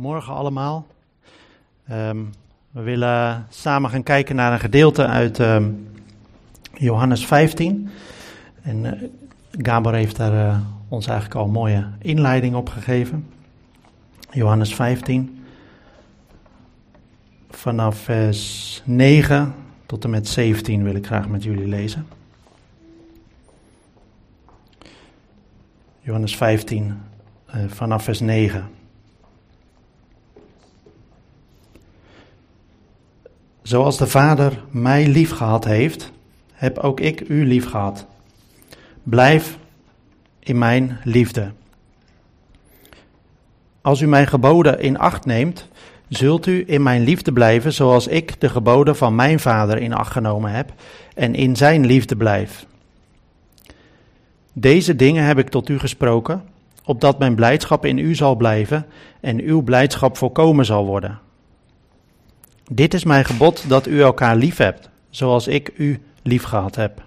Goedemorgen allemaal. Ehm, we willen samen gaan kijken naar een gedeelte uit ehm, Johannes 15. En uh, Gabor heeft daar uh, ons eigenlijk al een mooie inleiding op gegeven. Johannes 15. Vanaf vers 9 tot en met 17 wil ik graag met jullie lezen. Johannes 15, uh, vanaf vers 9. Zoals de Vader mij lief gehad heeft, heb ook ik u lief gehad. Blijf in mijn liefde. Als u mijn geboden in acht neemt, zult u in mijn liefde blijven, zoals ik de geboden van mijn Vader in acht genomen heb en in zijn liefde blijf. Deze dingen heb ik tot u gesproken, opdat mijn blijdschap in u zal blijven en uw blijdschap volkomen zal worden. Dit is mijn gebod dat u elkaar lief hebt, zoals ik u lief gehad heb.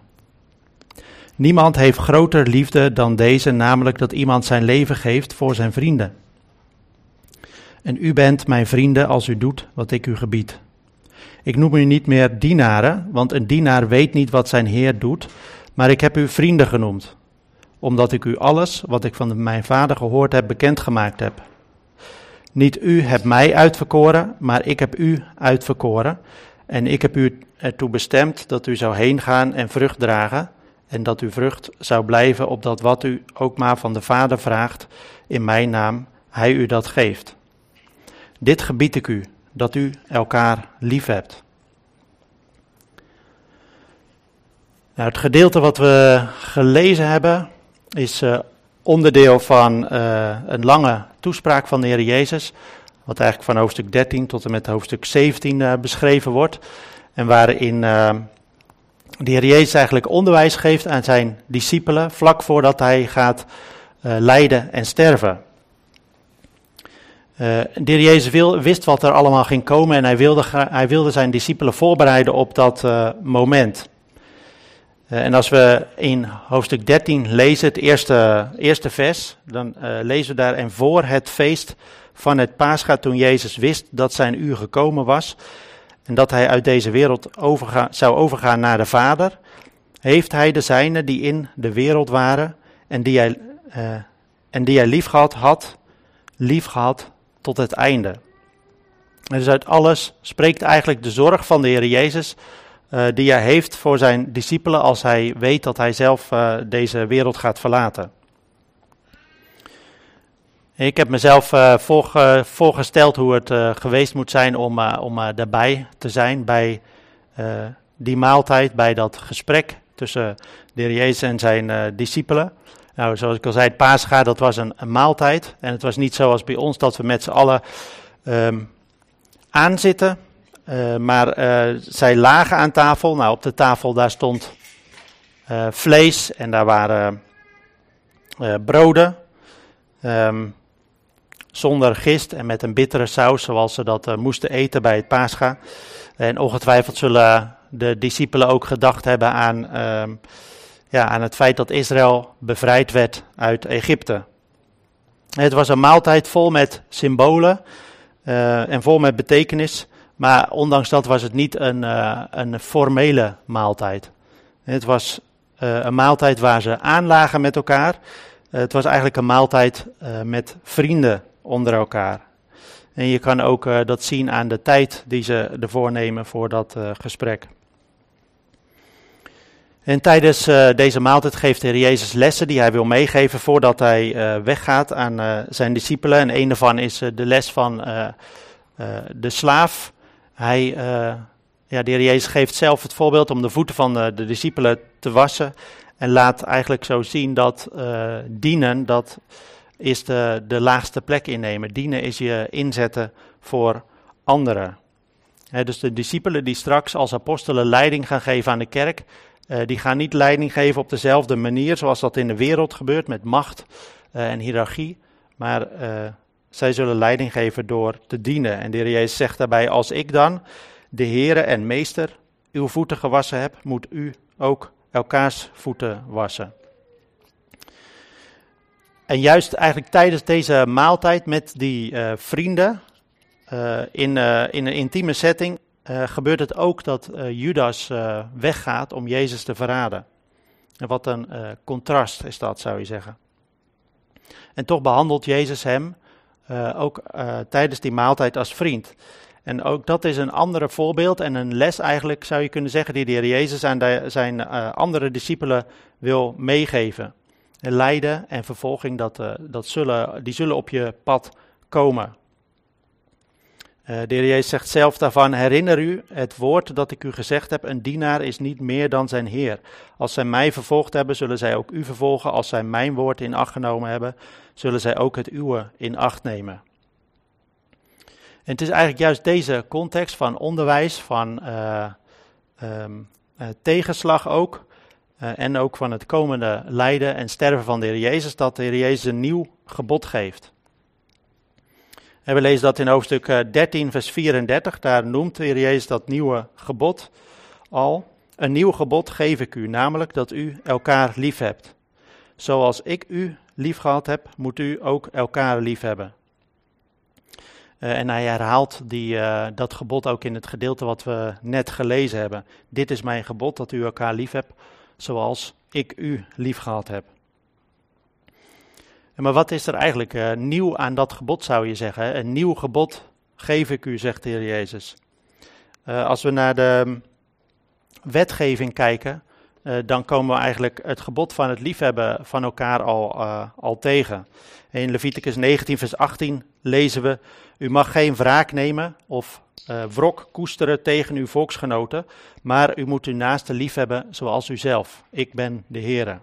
Niemand heeft groter liefde dan deze, namelijk dat iemand zijn leven geeft voor zijn vrienden. En u bent mijn vrienden als u doet wat ik u gebied. Ik noem u niet meer dienaren, want een dienaar weet niet wat zijn heer doet, maar ik heb u vrienden genoemd, omdat ik u alles wat ik van mijn vader gehoord heb bekendgemaakt heb. Niet u hebt mij uitverkoren, maar ik heb u uitverkoren. En ik heb u ertoe bestemd dat u zou heen gaan en vrucht dragen. En dat uw vrucht zou blijven op dat wat u ook maar van de Vader vraagt in mijn naam, hij u dat geeft. Dit gebied ik u, dat u elkaar lief hebt. Nou, het gedeelte wat we gelezen hebben is uh, onderdeel van uh, een lange toespraak van de Heer Jezus, wat eigenlijk van hoofdstuk 13 tot en met hoofdstuk 17 uh, beschreven wordt. En waarin uh, de Heer Jezus eigenlijk onderwijs geeft aan zijn discipelen vlak voordat hij gaat lijden en sterven. de Heer Jezus wil, wist wat er allemaal ging komen en hij wilde, hij wilde zijn discipelen voorbereiden op dat moment. Uh, en als we in hoofdstuk 13 lezen, het eerste, eerste vers, dan uh, lezen we daar en voor het feest van het Pascha, toen Jezus wist dat zijn uur gekomen was en dat hij uit deze wereld overga, zou overgaan naar de Vader, heeft hij de zijnen die in de wereld waren en die hij, uh, en die hij liefgehad had, liefgehad tot het einde. En dus uit alles spreekt eigenlijk de zorg van de Heer Jezus uh, die hij heeft voor zijn discipelen als hij weet dat hij zelf uh, deze wereld gaat verlaten. Ik heb mezelf uh, voorge voorgesteld hoe het geweest moet zijn om, om daarbij te zijn bij die maaltijd, bij dat gesprek tussen de Jezus en zijn discipelen. Nou, zoals ik al zei, het paascha, dat was een, maaltijd. En het was niet zoals bij ons dat we met z'n allen um, aanzitten uh, maar uh, zij lagen aan tafel. Nou, op de tafel daar stond uh, vlees en daar waren broden. Um, zonder gist en met een bittere saus, zoals ze dat moesten eten bij het Pascha. En ongetwijfeld zullen de discipelen ook gedacht hebben aan, um, ja, aan het feit dat Israël bevrijd werd uit Egypte. Het was een maaltijd vol met symbolen en vol met betekenis. Maar ondanks dat was het niet een, uh, een formele maaltijd. Het was uh, een maaltijd waar ze aanlagen met elkaar. Uh, het was eigenlijk een maaltijd met vrienden onder elkaar. En je kan ook dat zien aan de tijd die ze ervoor nemen voor dat gesprek. En tijdens deze maaltijd geeft de Heer Jezus lessen die hij wil meegeven voordat hij weggaat aan zijn discipelen. En een daarvan is de les van de slaaf hij, uh, ja, de heer Jezus geeft zelf het voorbeeld om de voeten van de, de discipelen te wassen. En laat eigenlijk zo zien dat uh, dienen, dat is de, de laagste plek innemen. Dienen is je inzetten voor anderen. dus de discipelen die straks als apostelen leiding gaan geven aan de kerk, die gaan niet leiding geven op dezelfde manier zoals dat in de wereld gebeurt met macht en hiërarchie. Maar zij zullen leiding geven door te dienen. En de Heer Jezus zegt daarbij, als ik dan, de Heere en Meester, uw voeten gewassen heb, moet u ook elkaars voeten wassen. En juist eigenlijk tijdens deze maaltijd met die vrienden, in, in een intieme setting, gebeurt het ook dat Judas weggaat om Jezus te verraden. En wat een contrast is dat, zou je zeggen. En toch behandelt Jezus hem ook tijdens die maaltijd als vriend. En ook dat is een andere voorbeeld en een les eigenlijk, zou je kunnen zeggen, die de Heer Jezus aan zijn uh, andere discipelen wil meegeven. lijden en vervolging, dat, dat zullen, die zullen op je pad komen. Uh, de Heer Jezus zegt zelf daarvan, herinner u het woord dat ik u gezegd heb, een dienaar is niet meer dan zijn Heer. Als zij mij vervolgd hebben, zullen zij ook u vervolgen. Als zij mijn woord in acht genomen hebben, zullen zij ook het uwe in acht nemen. En het is eigenlijk juist deze context van onderwijs, van uh, um, uh, tegenslag ook, en ook van het komende lijden en sterven van de Heer Jezus, dat de Heer Jezus een nieuw gebod geeft. We lezen dat in hoofdstuk 13, vers 34, daar noemt de Jezus dat nieuwe gebod al. Een nieuw gebod geef ik u, namelijk dat u elkaar lief hebt. Zoals ik u lief gehad heb, moet u ook elkaar lief hebben. Uh, en hij herhaalt die, uh, dat gebod ook in het gedeelte wat we net gelezen hebben. Dit is mijn gebod, dat u elkaar lief hebt, zoals ik u lief gehad heb. Maar wat is er eigenlijk uh, nieuw aan dat gebod, zou je zeggen? Een nieuw gebod geef ik u, zegt de Heer Jezus. als we naar de wetgeving kijken, dan komen we eigenlijk het gebod van het liefhebben van elkaar al, al tegen. In Leviticus 19, vers 18 lezen we: U mag geen wraak nemen of wrok koesteren tegen uw volksgenoten, maar u moet uw naaste liefhebben zoals uzelf. Ik ben de Heere.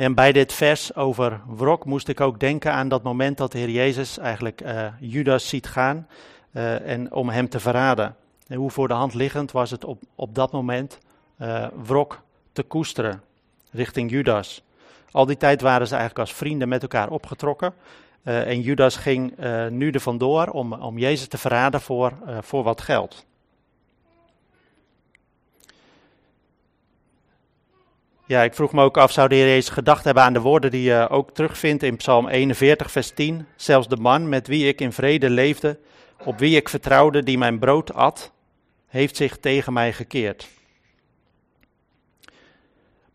En bij dit vers over wrok moest ik ook denken aan dat moment dat de Heer Jezus eigenlijk uh, Judas ziet gaan uh, en om hem te verraden. En hoe voor de hand liggend was het op, op dat moment wrok te koesteren richting Judas. Al die tijd waren ze eigenlijk als vrienden met elkaar opgetrokken. Uh, en Judas ging uh, nu er vandoor om, om Jezus te verraden voor, uh, voor wat geld. Ja, ik vroeg me ook af, zou de Heer Jezus gedacht hebben aan de woorden die je ook terugvindt in Psalm 41, vers 10. Zelfs de man met wie ik in vrede leefde, op wie ik vertrouwde, die mijn brood at, heeft zich tegen mij gekeerd.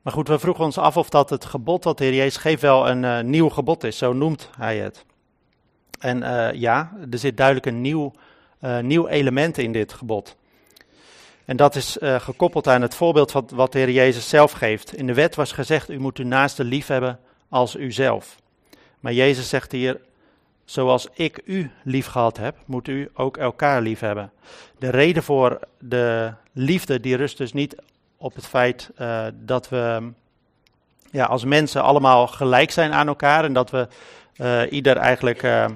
Maar goed, we vroegen ons af of dat het gebod dat de Heer Jezus geeft wel een uh, nieuw gebod is, zo noemt hij het. En uh, ja, er zit duidelijk een nieuw, uh, nieuw element in dit gebod. En dat is gekoppeld aan het voorbeeld van wat de Heer Jezus zelf geeft. In de wet was gezegd, u moet uw naaste lief hebben als uzelf. Maar Jezus zegt hier, zoals ik u lief gehad heb, moet u ook elkaar lief hebben. De reden voor de liefde, die rust dus niet op het feit uh, dat we ja, als mensen allemaal gelijk zijn aan elkaar en dat we uh, ieder eigenlijk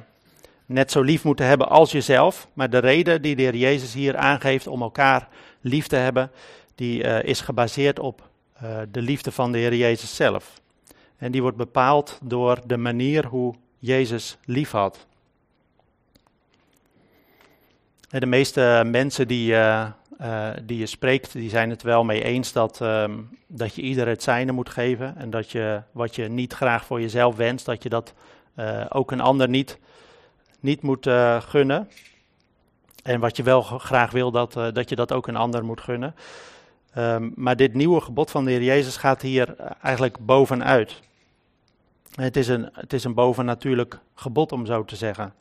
net zo lief moeten hebben als jezelf. Maar de reden die de Heer Jezus hier aangeeft om elkaar lief te hebben, die is gebaseerd op de liefde van de Heer Jezus zelf. En die wordt bepaald door de manier hoe Jezus lief had. De meeste mensen die uh, die je spreekt, die zijn het wel mee eens dat, um, dat je ieder het zijne moet geven. En dat je wat je niet graag voor jezelf wenst, dat je dat ook een ander niet, niet moet gunnen. En wat je wel graag wil, dat, dat je dat ook een ander moet gunnen. Um, maar dit nieuwe gebod van de Heer Jezus gaat hier eigenlijk bovenuit. Het is een, het is een bovennatuurlijk gebod, om zo te zeggen.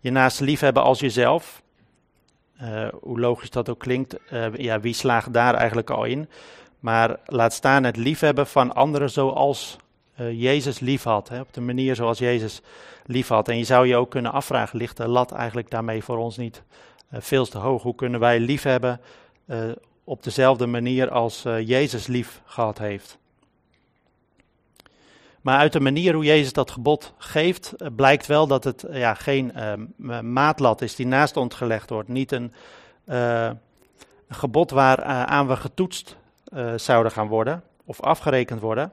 Je naast liefhebben als jezelf. Uh, hoe logisch dat ook klinkt, ja, wie slaagt daar eigenlijk al in? Maar laat staan het liefhebben van anderen zoals Jezus lief had. Hè, op de manier zoals Jezus lief had. En je zou je ook kunnen afvragen, ligt de lat eigenlijk daarmee voor ons niet veel te hoog? Hoe kunnen wij liefhebben op dezelfde manier als Jezus lief gehad heeft? Maar uit de manier hoe Jezus dat gebod geeft, eh, blijkt wel dat het ja, geen uh, maatlat is die naast ons gelegd wordt. Niet een, gebod waaraan we getoetst zouden gaan worden of afgerekend worden.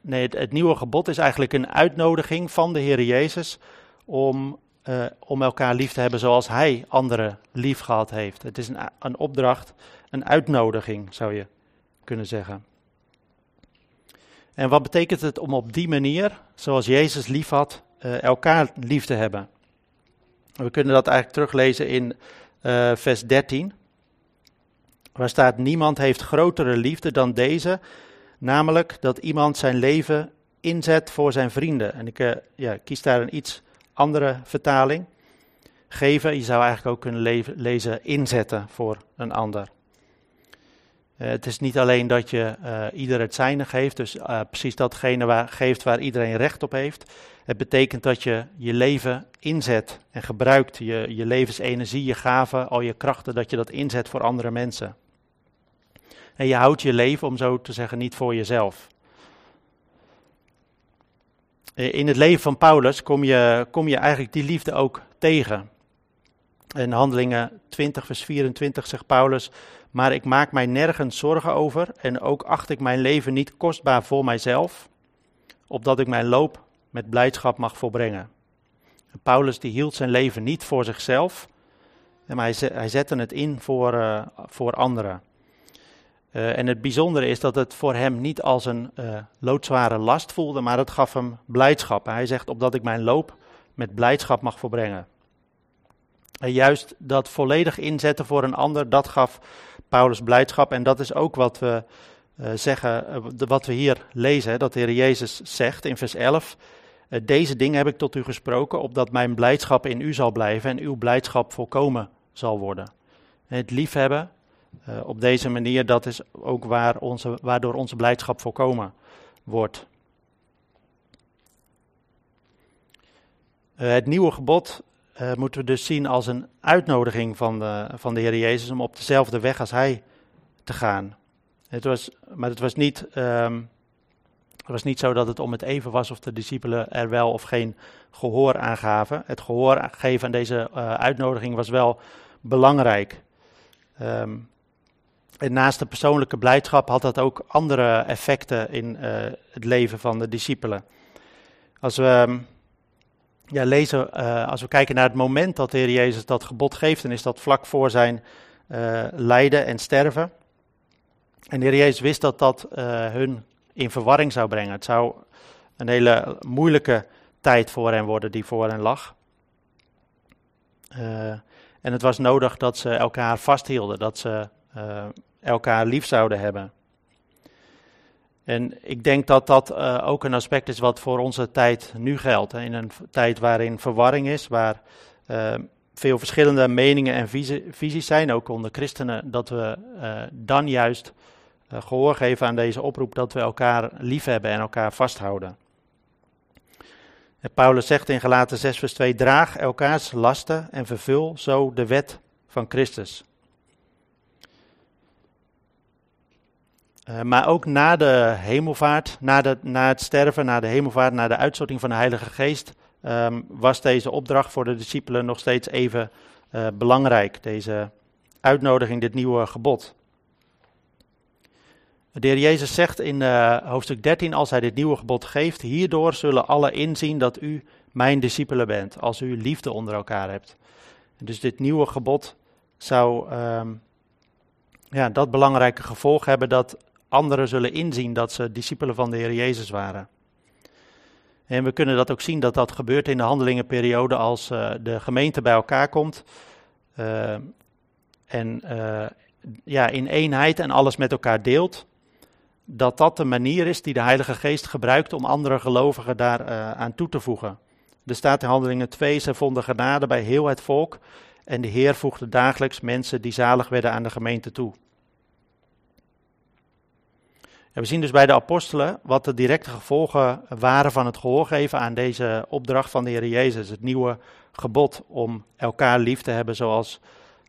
nee, het, het, nieuwe gebod is eigenlijk een uitnodiging van de Heer Jezus om, om elkaar lief te hebben zoals Hij anderen lief gehad heeft. Het is een, een opdracht, een uitnodiging zou je kunnen zeggen. En wat betekent het om op die manier, zoals Jezus lief had, uh, elkaar lief te hebben? We kunnen dat eigenlijk teruglezen in uh, vers 13. Waar staat: Niemand heeft grotere liefde dan deze, namelijk dat iemand zijn leven inzet voor zijn vrienden. En ik ja, kies daar een iets andere vertaling. Geven, je zou eigenlijk ook kunnen lezen inzetten voor een ander. Uh, het is niet alleen dat je uh, ieder het zijne geeft, dus uh, precies datgene waar, geeft waar iedereen recht op heeft. Het betekent dat je je leven inzet en gebruikt, je, je levensenergie, je gaven, al je krachten, dat je dat inzet voor andere mensen. En je houdt je leven, om zo te zeggen, niet voor jezelf. In het leven van Paulus kom je, kom je eigenlijk die liefde ook tegen. In Handelingen 20, vers 24 zegt Paulus: Maar ik maak mij nergens zorgen over en ook acht ik mijn leven niet kostbaar voor mijzelf, opdat ik mijn loop met blijdschap mag volbrengen. Paulus die hield zijn leven niet voor zichzelf, maar hij, zette het in voor, uh, voor anderen. Uh, en het bijzondere is dat het voor hem niet als een uh, loodzware last voelde, maar het gaf hem blijdschap. Hij zegt, opdat ik mijn loop met blijdschap mag volbrengen. En juist dat volledig inzetten voor een ander, dat gaf Paulus blijdschap. En dat is ook wat we uh, zeggen, wat we hier lezen, dat de Heer Jezus zegt in vers 11. Deze dingen heb ik tot u gesproken, opdat mijn blijdschap in u zal blijven en uw blijdschap volkomen zal worden. Het liefhebben, uh, op deze manier, dat is ook waar onze, waardoor onze blijdschap volkomen wordt. Uh, het nieuwe gebod uh, moeten we dus zien als een uitnodiging van de, van de Heer Jezus om op dezelfde weg als Hij te gaan. Het was, maar het was, niet, um, het was niet zo dat het om het even was of de discipelen er wel of geen gehoor aan gaven. Het gehoor geven aan deze uitnodiging was wel belangrijk. Um, en naast de persoonlijke blijdschap had dat ook andere effecten in uh, het leven van de discipelen. Als we um, ja, lezen, uh, als we kijken naar het moment dat de Heer Jezus dat gebod geeft, dan is dat vlak voor zijn uh, lijden en sterven. En de Heer Jezus wist dat dat hun in verwarring zou brengen. Het zou een hele moeilijke tijd voor hen worden die voor hen lag. en het was nodig dat ze elkaar vasthielden, dat ze elkaar lief zouden hebben. En ik denk dat dat uh, ook een aspect is wat voor onze tijd nu geldt. In een tijd waarin verwarring is, waar uh, veel verschillende meningen en visie, visies zijn, ook onder christenen, dat we uh, dan juist gehoor geven aan deze oproep dat we elkaar lief hebben en elkaar vasthouden. En Paulus zegt in Galaten 6 vers 2, draag elkaars lasten en vervul zo de wet van Christus. Uh, maar ook na de hemelvaart, na, na het sterven, na de hemelvaart, na de uitstorting van de Heilige Geest, um, was deze opdracht voor de discipelen nog steeds even uh, belangrijk. Deze uitnodiging, dit nieuwe gebod. De heer Jezus zegt in uh, hoofdstuk 13, als hij dit nieuwe gebod geeft, hierdoor zullen alle inzien dat u mijn discipelen bent, als u liefde onder elkaar hebt. Dus dit nieuwe gebod zou um, ja, dat belangrijke gevolg hebben dat anderen zullen inzien dat ze discipelen van de Heer Jezus waren. En we kunnen dat ook zien dat dat gebeurt in de handelingenperiode als uh, de gemeente bij elkaar komt. Uh, en uh, ja, in eenheid en alles met elkaar deelt. Dat dat de manier is die de Heilige Geest gebruikt om andere gelovigen daar aan toe te voegen. Er staat in handelingen 2, ze vonden genade bij heel het volk. En de Heer voegde dagelijks mensen die zalig werden aan de gemeente toe. We zien dus bij de apostelen wat de directe gevolgen waren van het gehoor geven aan deze opdracht van de Heer Jezus. Het nieuwe gebod om elkaar lief te hebben zoals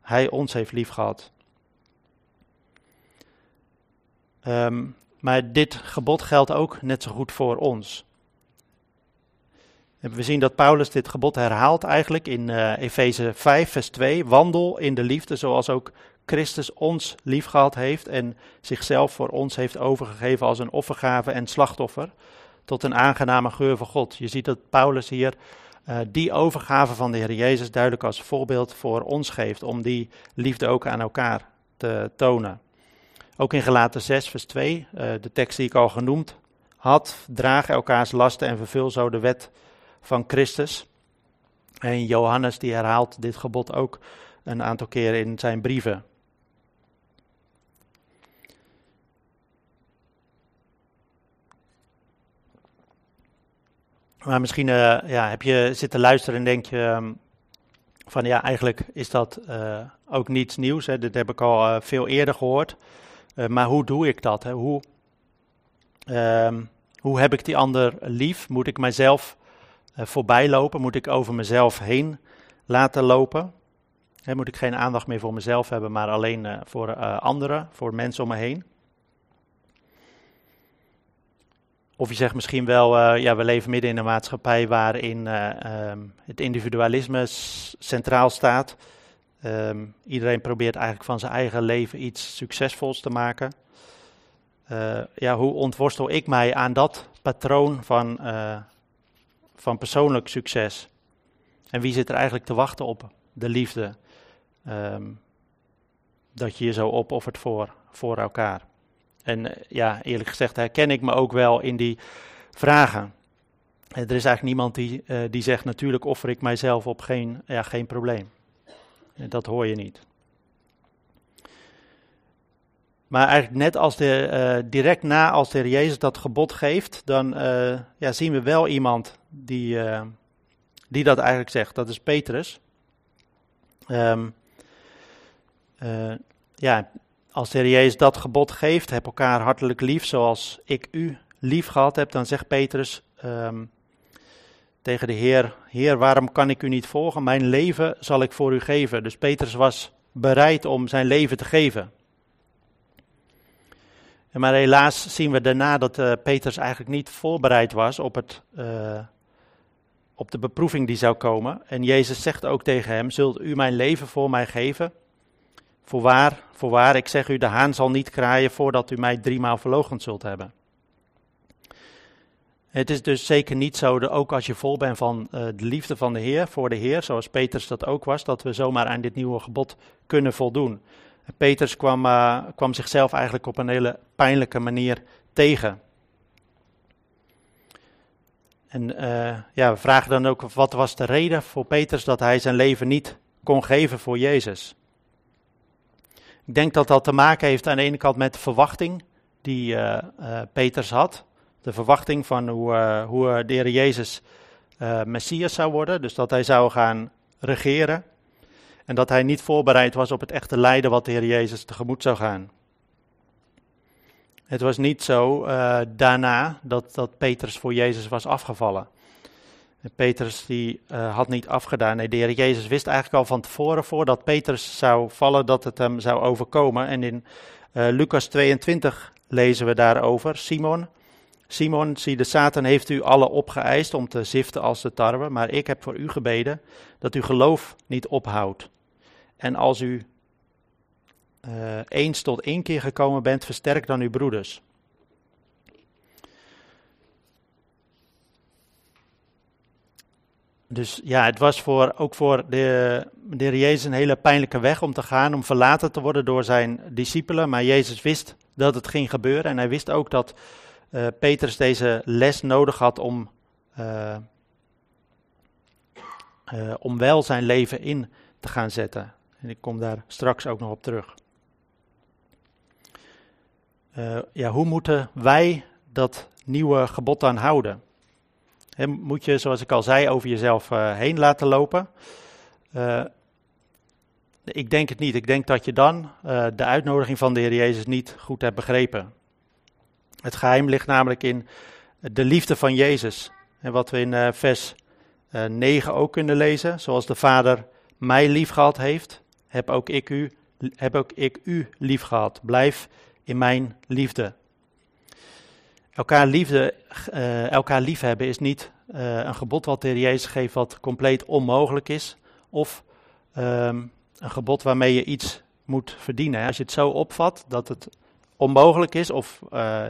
Hij ons heeft lief gehad. Um, maar dit gebod geldt ook net zo goed voor ons. We zien dat Paulus dit gebod herhaalt eigenlijk in uh, Efeze 5, vers 2. Wandel in de liefde zoals ook Christus ons liefgehad heeft en zichzelf voor ons heeft overgegeven als een offergave en slachtoffer, tot een aangename geur voor God. Je ziet dat Paulus hier uh, die overgave van de Heer Jezus duidelijk als voorbeeld voor ons geeft, om die liefde ook aan elkaar te tonen. Ook in Gelaten 6, vers 2, uh, de tekst die ik al genoemd had, draag elkaars lasten en vervul zo de wet van Christus. En Johannes die herhaalt dit gebod ook een aantal keren in zijn brieven. Maar misschien uh, ja, heb je zitten luisteren en denk je um, van ja, eigenlijk is dat uh, ook niets nieuws. Hè. Dit heb ik al uh, veel eerder gehoord. maar hoe doe ik dat? Hè? Hoe, um, hoe heb ik die ander lief? Moet ik mijzelf voorbij lopen? Moet ik over mezelf heen laten lopen? Hè, moet ik geen aandacht meer voor mezelf hebben, maar alleen voor anderen, voor mensen om me heen? Of je zegt misschien wel, uh, ja, we leven midden in een maatschappij waarin uh, um, het individualisme centraal staat. Um, iedereen probeert eigenlijk van zijn eigen leven iets succesvols te maken. Uh, ja, hoe ontworstel ik mij aan dat patroon van, van persoonlijk succes? En wie zit er eigenlijk te wachten op de liefde? Um, dat je je zo opoffert voor, voor elkaar. En eh, ja, eerlijk gezegd herken ik me ook wel in die vragen. Er is eigenlijk niemand die, uh, die zegt, natuurlijk offer ik mijzelf op, geen, ja, geen probleem. Dat hoor je niet. Maar eigenlijk net als de, direct na als de Heer Jezus dat gebod geeft, dan ja, zien we wel iemand die, die dat eigenlijk zegt. Dat is Petrus. Um, ja, als de Heer Jezus dat gebod geeft, heb elkaar hartelijk lief zoals ik u lief gehad heb, dan zegt Petrus um, tegen de Heer, Heer, waarom kan ik u niet volgen? Mijn leven zal ik voor u geven. Dus Petrus was bereid om zijn leven te geven. Maar helaas zien we daarna dat uh, Petrus eigenlijk niet voorbereid was op, het, uh, op de beproeving die zou komen. En Jezus zegt ook tegen hem, zult u mijn leven voor mij geven? Voorwaar, voorwaar, ik zeg u, de haan zal niet kraaien voordat u mij driemaal verloochend zult hebben. Het is dus zeker niet zo, dat ook als je vol bent van uh, de liefde van de Heer, voor de Heer, zoals Petrus dat ook was, dat we zomaar aan dit nieuwe gebod kunnen voldoen. Petrus kwam, uh, kwam zichzelf eigenlijk op een hele pijnlijke manier tegen. En uh, ja, we vragen dan ook, wat was de reden voor Petrus dat hij zijn leven niet kon geven voor Jezus? Ik denk dat dat te maken heeft aan de ene kant met de verwachting die uh, Peters had. De verwachting van hoe, uh, hoe de Heer Jezus Messias zou worden. Dus dat hij zou gaan regeren. En dat hij niet voorbereid was op het echte lijden wat de Heer Jezus tegemoet zou gaan. Het was niet zo daarna dat, dat Petrus voor Jezus was afgevallen. Petrus die uh, had niet afgedaan. Nee, de Heer Jezus wist eigenlijk al van tevoren, voordat Petrus zou vallen, dat het hem zou overkomen. En in uh, Lucas 22 lezen we daarover. Simon, Simon, zie de Satan heeft u alle opgeëist om te ziften als de tarwe, maar ik heb voor u gebeden dat uw geloof niet ophoudt. En als u uh, eens tot één keer gekomen bent, versterk dan uw broeders. Dus ja, het was voor, ook voor de, de heer Jezus een hele pijnlijke weg om te gaan, om verlaten te worden door zijn discipelen. Maar Jezus wist dat het ging gebeuren en hij wist ook dat uh, Petrus deze les nodig had om, uh, uh, om wel zijn leven in te gaan zetten. En ik kom daar straks ook nog op terug. ja, hoe moeten wij dat nieuwe gebod dan houden? Moet je, zoals ik al zei, over jezelf uh, heen laten lopen? Uh, ik denk het niet. Ik denk dat je dan uh, de uitnodiging van de Heer Jezus niet goed hebt begrepen. Het geheim ligt namelijk in de liefde van Jezus. En wat we in vers 9 ook kunnen lezen. Zoals de Vader mij lief gehad heeft, heb ook ik u, heb ook ik u lief gehad. Blijf in mijn liefde. Elkaar, liefde, uh, elkaar liefhebben is niet uh, een gebod wat de Heer Jezus geeft wat compleet onmogelijk is. Of um, een gebod waarmee je iets moet verdienen. Als je het zo opvat dat het onmogelijk is of uh,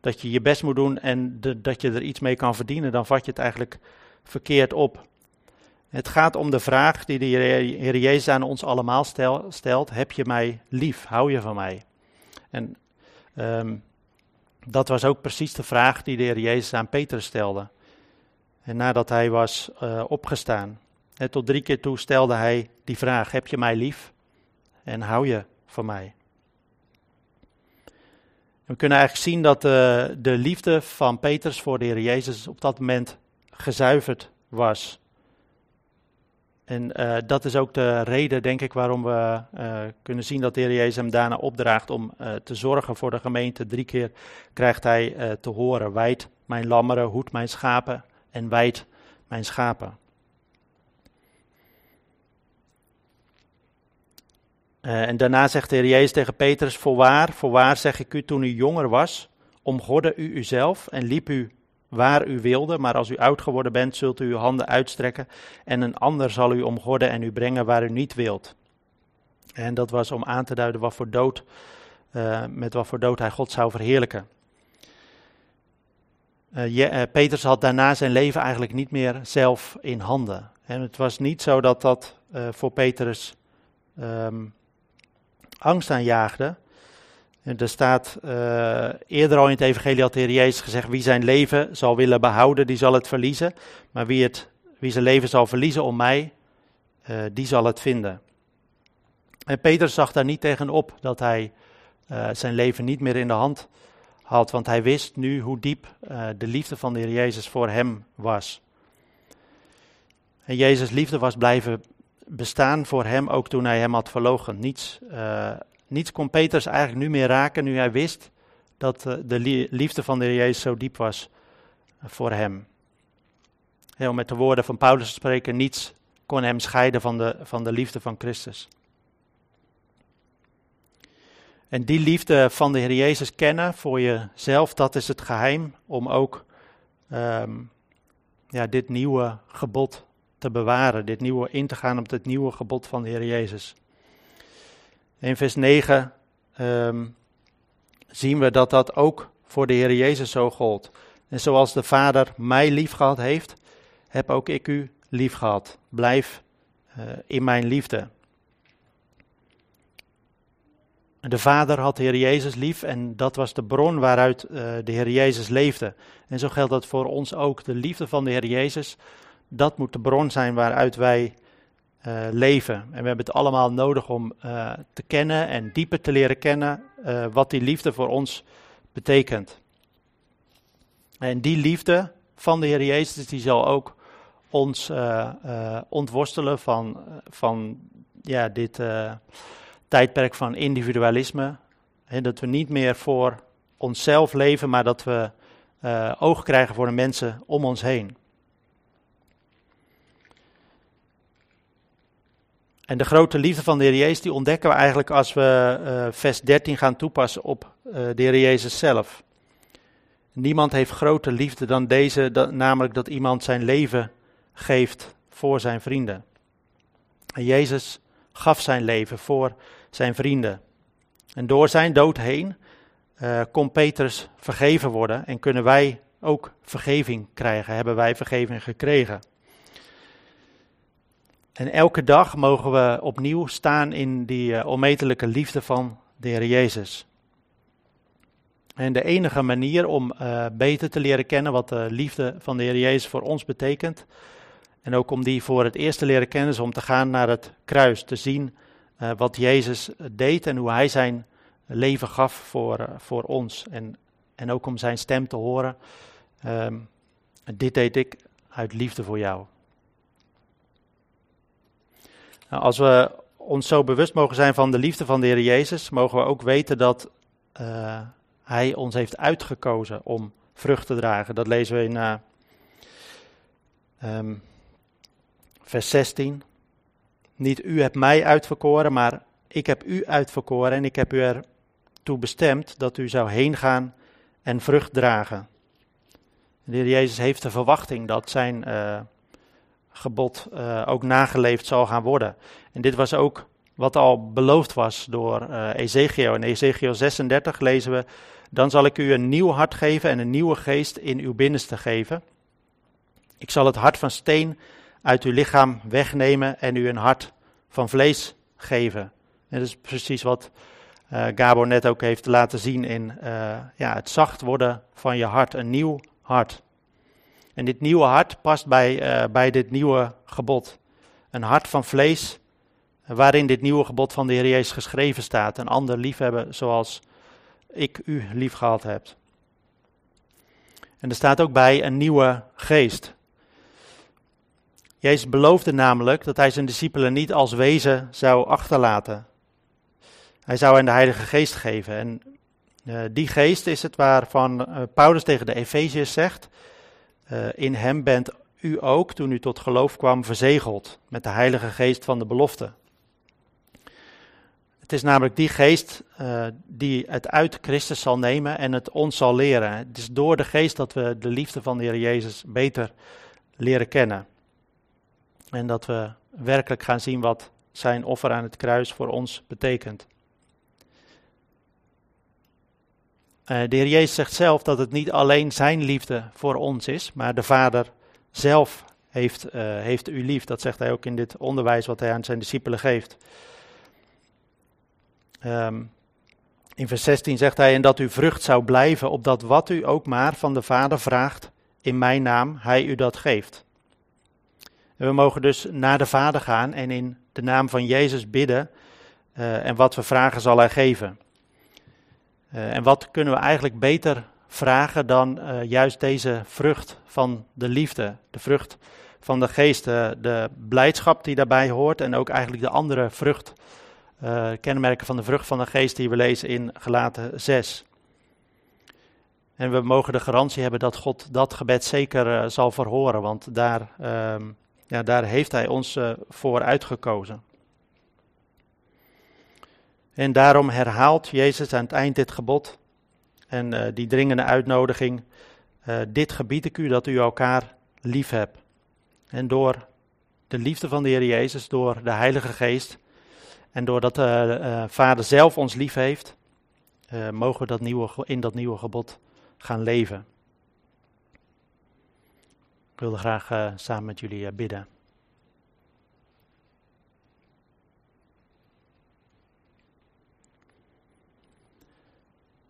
dat je je best moet doen en dat je er iets mee kan verdienen, dan vat je het eigenlijk verkeerd op. Het gaat om de vraag die de Heer Jezus aan ons allemaal stel, stelt: Heb je mij lief? Hou je van mij? En um, Dat was ook precies de vraag die de Heer Jezus aan Petrus stelde. En nadat hij was uh, opgestaan, tot drie keer toe stelde hij die vraag: Heb je mij lief? En hou je van mij? we kunnen eigenlijk zien dat de, de liefde van Petrus voor de Heer Jezus op dat moment gezuiverd was. En uh, dat is ook de reden, denk ik, waarom we uh, kunnen zien dat de Heer Jezus hem daarna opdraagt om uh, te zorgen voor de gemeente. Drie keer krijgt hij te horen: Wijd mijn lammeren, hoed mijn schapen en wijd mijn schapen. en daarna zegt de Heer Jezus tegen Petrus: Voorwaar, voorwaar zeg ik u, toen u jonger was, omgorde u uzelf en liep u waar u wilde, maar als u oud geworden bent, zult u uw handen uitstrekken en een ander zal u omgorden en u brengen waar u niet wilt. En dat was om aan te duiden wat voor dood, uh, met wat voor dood hij God zou verheerlijken. Uh, je, uh, Petrus had daarna zijn leven eigenlijk niet meer zelf in handen. En het was niet zo dat dat voor Petrus um, angst aanjaagde. Er staat uh, eerder al in het evangelie had de Heer Jezus gezegd, wie zijn leven zal willen behouden, die zal het verliezen. Maar wie, het, wie zijn leven zal verliezen om mij, uh, die zal het vinden. En Peter zag daar niet tegenop dat hij uh, zijn leven niet meer in de hand had, want hij wist nu hoe diep de liefde van de Heer Jezus voor hem was. En Jezus' liefde was blijven bestaan voor hem, ook toen hij hem had verlogen. Niets niets kon Petrus eigenlijk nu meer raken, nu hij wist dat eh, de liefde van de Heer Jezus zo diep was eh, voor hem. Heel met de woorden van Paulus te spreken, niets kon hem scheiden van de, van de liefde van Christus. En die liefde van de Heer Jezus kennen voor jezelf, dat is het geheim om ook um, ja, dit nieuwe gebod te bewaren, dit nieuwe in te gaan op het nieuwe gebod van de Heer Jezus. In vers 9 um, zien we dat dat ook voor de Heer Jezus zo gold. En zoals de Vader mij lief gehad heeft, heb ook ik u lief gehad. Blijf uh, in mijn liefde. De Vader had de Heer Jezus lief en dat was de bron waaruit uh, de Heer Jezus leefde. En zo geldt dat voor ons ook. De liefde van de Heer Jezus, dat moet de bron zijn waaruit wij uh, leven. En we hebben het allemaal nodig om uh, te kennen en dieper te leren kennen uh, wat die liefde voor ons betekent. En die liefde van de Heer Jezus, die zal ook ons ontworstelen van, van ja, dit tijdperk van individualisme. Dat we niet meer voor onszelf leven, maar dat we oog krijgen voor de mensen om ons heen. En de grote liefde van de Heer Jezus, die ontdekken we eigenlijk als we uh, vers 13 gaan toepassen op uh, de Heer Jezus zelf. Niemand heeft grote liefde dan deze, dat, namelijk dat iemand zijn leven geeft voor zijn vrienden. En Jezus gaf zijn leven voor zijn vrienden. En door zijn dood heen uh, kon Petrus vergeven worden en kunnen wij ook vergeving krijgen, hebben wij vergeving gekregen. En elke dag mogen we opnieuw staan in die uh, onmetelijke liefde van de Heer Jezus. En de enige manier om uh, beter te leren kennen wat de liefde van de Heer Jezus voor ons betekent, en ook om die voor het eerst te leren kennen, is om te gaan naar het kruis, te zien uh, wat Jezus deed en hoe Hij zijn leven gaf voor, voor ons. En, en ook om Zijn stem te horen. Um, dit deed ik uit liefde voor jou. Nou, als we ons zo bewust mogen zijn van de liefde van de Heer Jezus, mogen we ook weten dat uh, Hij ons heeft uitgekozen om vrucht te dragen. Dat lezen we in uh, um, vers 16. Niet u hebt mij uitverkoren, maar ik heb u uitverkoren en ik heb u ertoe bestemd dat u zou heen gaan en vrucht dragen. De Heer Jezus heeft de verwachting dat zijn uh, gebod uh, ook nageleefd zal gaan worden. En dit was ook wat al beloofd was door uh, Ezekiel. In Ezekiel 36 lezen we: Dan zal ik u een nieuw hart geven en een nieuwe geest in uw binnenste geven. Ik zal het hart van steen uit uw lichaam wegnemen en u een hart van vlees geven. En dat is precies wat uh, Gabor net ook heeft laten zien in ja, het zacht worden van je hart, een nieuw hart. En dit nieuwe hart past bij, bij dit nieuwe gebod. Een hart van vlees, waarin dit nieuwe gebod van de Heer Jezus geschreven staat. Een ander liefhebben zoals ik u lief gehad heb. En er staat ook bij een nieuwe geest. Jezus beloofde namelijk dat hij zijn discipelen niet als wezen zou achterlaten. Hij zou hen de Heilige Geest geven. En uh, die geest is het waarvan uh, Paulus tegen de Efeziërs zegt: uh, In hem bent u ook, toen u tot geloof kwam, verzegeld met de Heilige Geest van de belofte. Het is namelijk die geest uh, die het uit Christus zal nemen en het ons zal leren. Het is door de geest dat we de liefde van de Heer Jezus beter leren kennen. En dat we werkelijk gaan zien wat zijn offer aan het kruis voor ons betekent. Uh, de Heer Jezus zegt zelf dat het niet alleen zijn liefde voor ons is, maar de Vader zelf heeft, uh, heeft u lief. Dat zegt hij ook in dit onderwijs wat hij aan zijn discipelen geeft. Um, in vers 16 zegt hij, en dat uw vrucht zou blijven, opdat wat u ook maar van de Vader vraagt in mijn naam, hij u dat geeft. En we mogen dus naar de Vader gaan en in de naam van Jezus bidden. Uh, en wat we vragen zal hij geven. Uh, en wat kunnen we eigenlijk beter vragen dan uh, juist deze vrucht van de liefde, de vrucht van de geest, de blijdschap die daarbij hoort en ook eigenlijk de andere vrucht kenmerken van de vrucht van de geest die we lezen in Gelaten 6. En we mogen de garantie hebben dat God dat gebed zeker zal verhoren, want daar, uh, ja, daar heeft Hij ons voor uitgekozen. En daarom herhaalt Jezus aan het eind dit gebod en die dringende uitnodiging. dit gebied ik u dat u elkaar lief hebt. En door de liefde van de Heer Jezus, door de Heilige Geest, en doordat de uh, Vader zelf ons lief heeft, mogen we dat nieuwe, in dat nieuwe gebod gaan leven. Ik wilde graag samen met jullie bidden.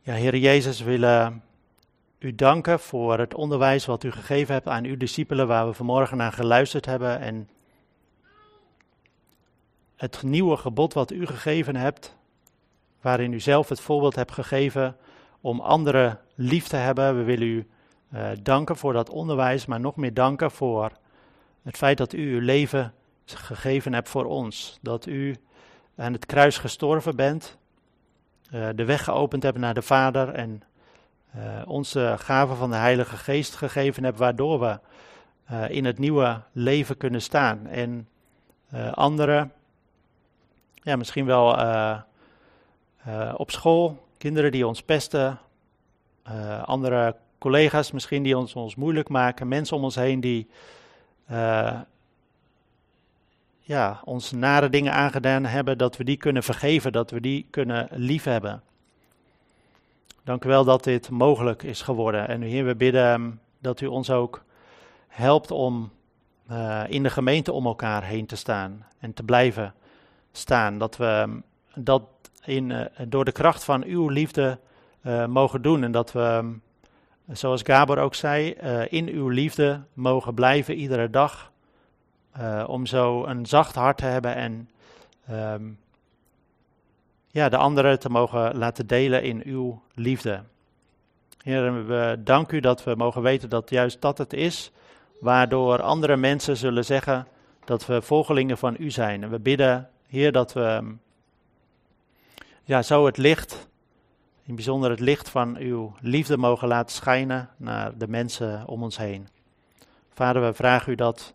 Ja, Heer Jezus, we willen u danken voor het onderwijs wat u gegeven hebt aan uw discipelen, waar we vanmorgen naar geluisterd hebben. En het nieuwe gebod wat u gegeven hebt, waarin u zelf het voorbeeld hebt gegeven om anderen lief te hebben. We willen u uh, danken voor dat onderwijs, maar nog meer danken voor het feit dat u uw leven gegeven hebt voor ons. Dat u aan het kruis gestorven bent, uh, de weg geopend hebt naar de Vader en uh, onze gave van de Heilige Geest gegeven hebt, waardoor we in het nieuwe leven kunnen staan. En anderen ja, misschien wel op school, kinderen die ons pesten, andere collega's misschien die ons, ons moeilijk maken, mensen om ons heen die ja, ons nare dingen aangedaan hebben, dat we die kunnen vergeven, dat we die kunnen liefhebben. Dank u wel dat dit mogelijk is geworden. En Heer, we bidden dat u ons ook helpt om in de gemeente om elkaar heen te staan en te blijven staan. Dat we dat in, uh, door de kracht van uw liefde uh, mogen doen. En dat we, zoals Gabor ook zei, in uw liefde mogen blijven iedere dag. Om zo een zacht hart te hebben en um, ja, de anderen te mogen laten delen in uw liefde. Heer, we danken u dat we mogen weten dat juist dat het is, waardoor andere mensen zullen zeggen dat we volgelingen van u zijn. En we bidden Heer, dat we ja, zo het licht, in bijzonder het licht van uw liefde mogen laten schijnen naar de mensen om ons heen. Vader, we vragen u dat